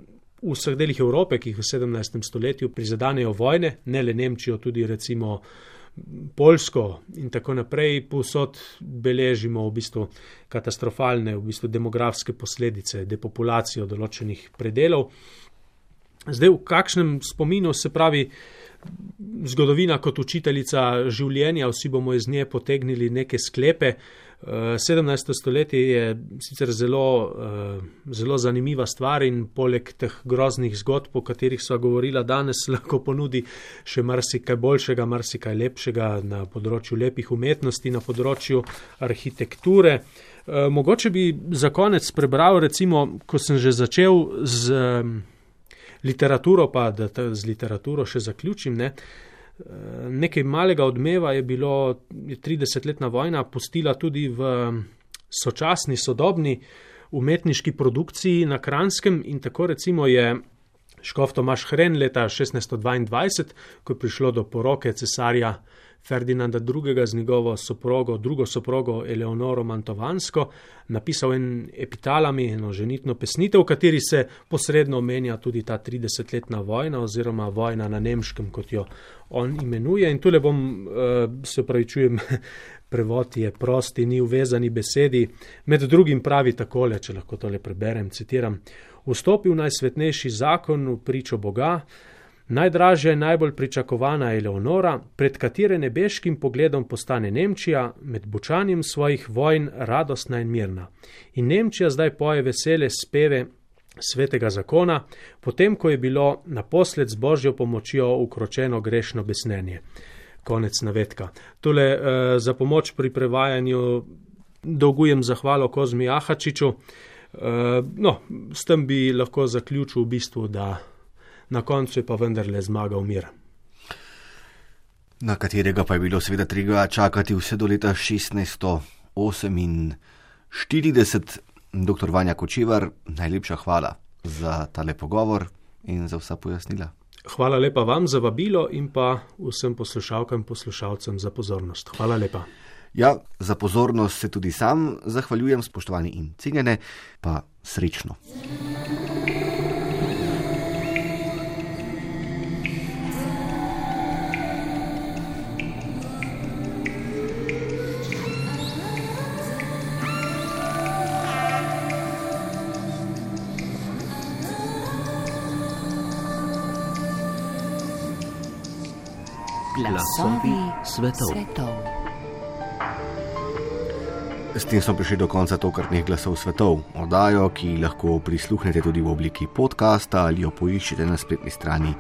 v vseh delih Evrope, ki jih v 17. stoletju prizadanejo vojne, ne le Nemčijo, tudi recimo Polsko in tako naprej, posod beležimo v bistvu katastrofalne, v bistvu demografske posledice, depopulacijo določenih predelov. Zdaj, v kakšnem spominu se pravi zgodovina kot učiteljica življenja, vsi bomo iz nje potegnili neke sklepe. 17. stoletje je sicer zelo, eh, zelo zanimiva stvar in poleg teh groznih zgodb, o katerih sva govorila danes, *laughs* lahko ponudi še marsikaj boljšega, marsikaj lepšega na področju lepih umetnosti, na področju arhitekture. Eh, mogoče bi za konec prebral, recimo, ko sem že začel z literaturo, pa da z literaturo še zaključim. Ne. Nekaj malega odmeva je bilo, je 30-letna vojna pustila tudi v sočasni, sodobni umetniški produkciji na Kranskem in tako recimo je Škof Tomaš Hren leta 1622, ko je prišlo do poroke cesarja Ferdinanda II. z njegovo soprogo, drugo soprogo Eleonoro Mantovansko, napisal en epitalami, eno ženitno pesnitev, v kateri se posredno omenja tudi ta 30-letna vojna oziroma vojna na nemškem, kot jo on imenuje. In tule bom, eh, se pravi, čujem, *laughs* prevod je prosti, ni uvezani besedi. Med drugim pravi takole, če lahko tole preberem, citiram. Vstopil najsvetnejši zakon v pričo Boga, Najdražja in najbolj pričakovana je Leonora, pred katere nebeškim pogledom postane Nemčija, med bučanjem svojih vojn radostna in mirna. In Nemčija zdaj poje vesele speve svetega zakona, potem ko je bilo naposled z božjo pomočjo ukročeno grešno besnenje. Konec navedka. Tole uh, za pomoč pri prevajanju dolgujem zahvalo Kozmi Ahačiču. Uh, no, s tem bi lahko zaključil v bistvu, da na koncu je pa vendarle zmagal mir. Na katerega pa je bilo seveda treba čakati vse do leta 1648. Doktor Vanja Kočevar, najlepša hvala za tale pogovor in za vsa pojasnila. Hvala lepa vam za vabilo in pa vsem poslušalkam in poslušalcem za pozornost. Hvala lepa. Ja, za pozornost se tudi sam zahvaljujem, spoštovani in cenjene, pa srečno. Glasovi svetov. svetov. S tem smo prišli do konca tokratnih glasov svetov. Odajo, ki lahko prisluhnete tudi v obliki podcasta ali jo poiščete na spletni strani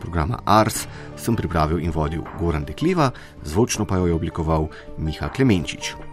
programa Ars, sem pripravil in vodil Goran Dekliva, zvočno pa jo je oblikoval Miha Klemenčič.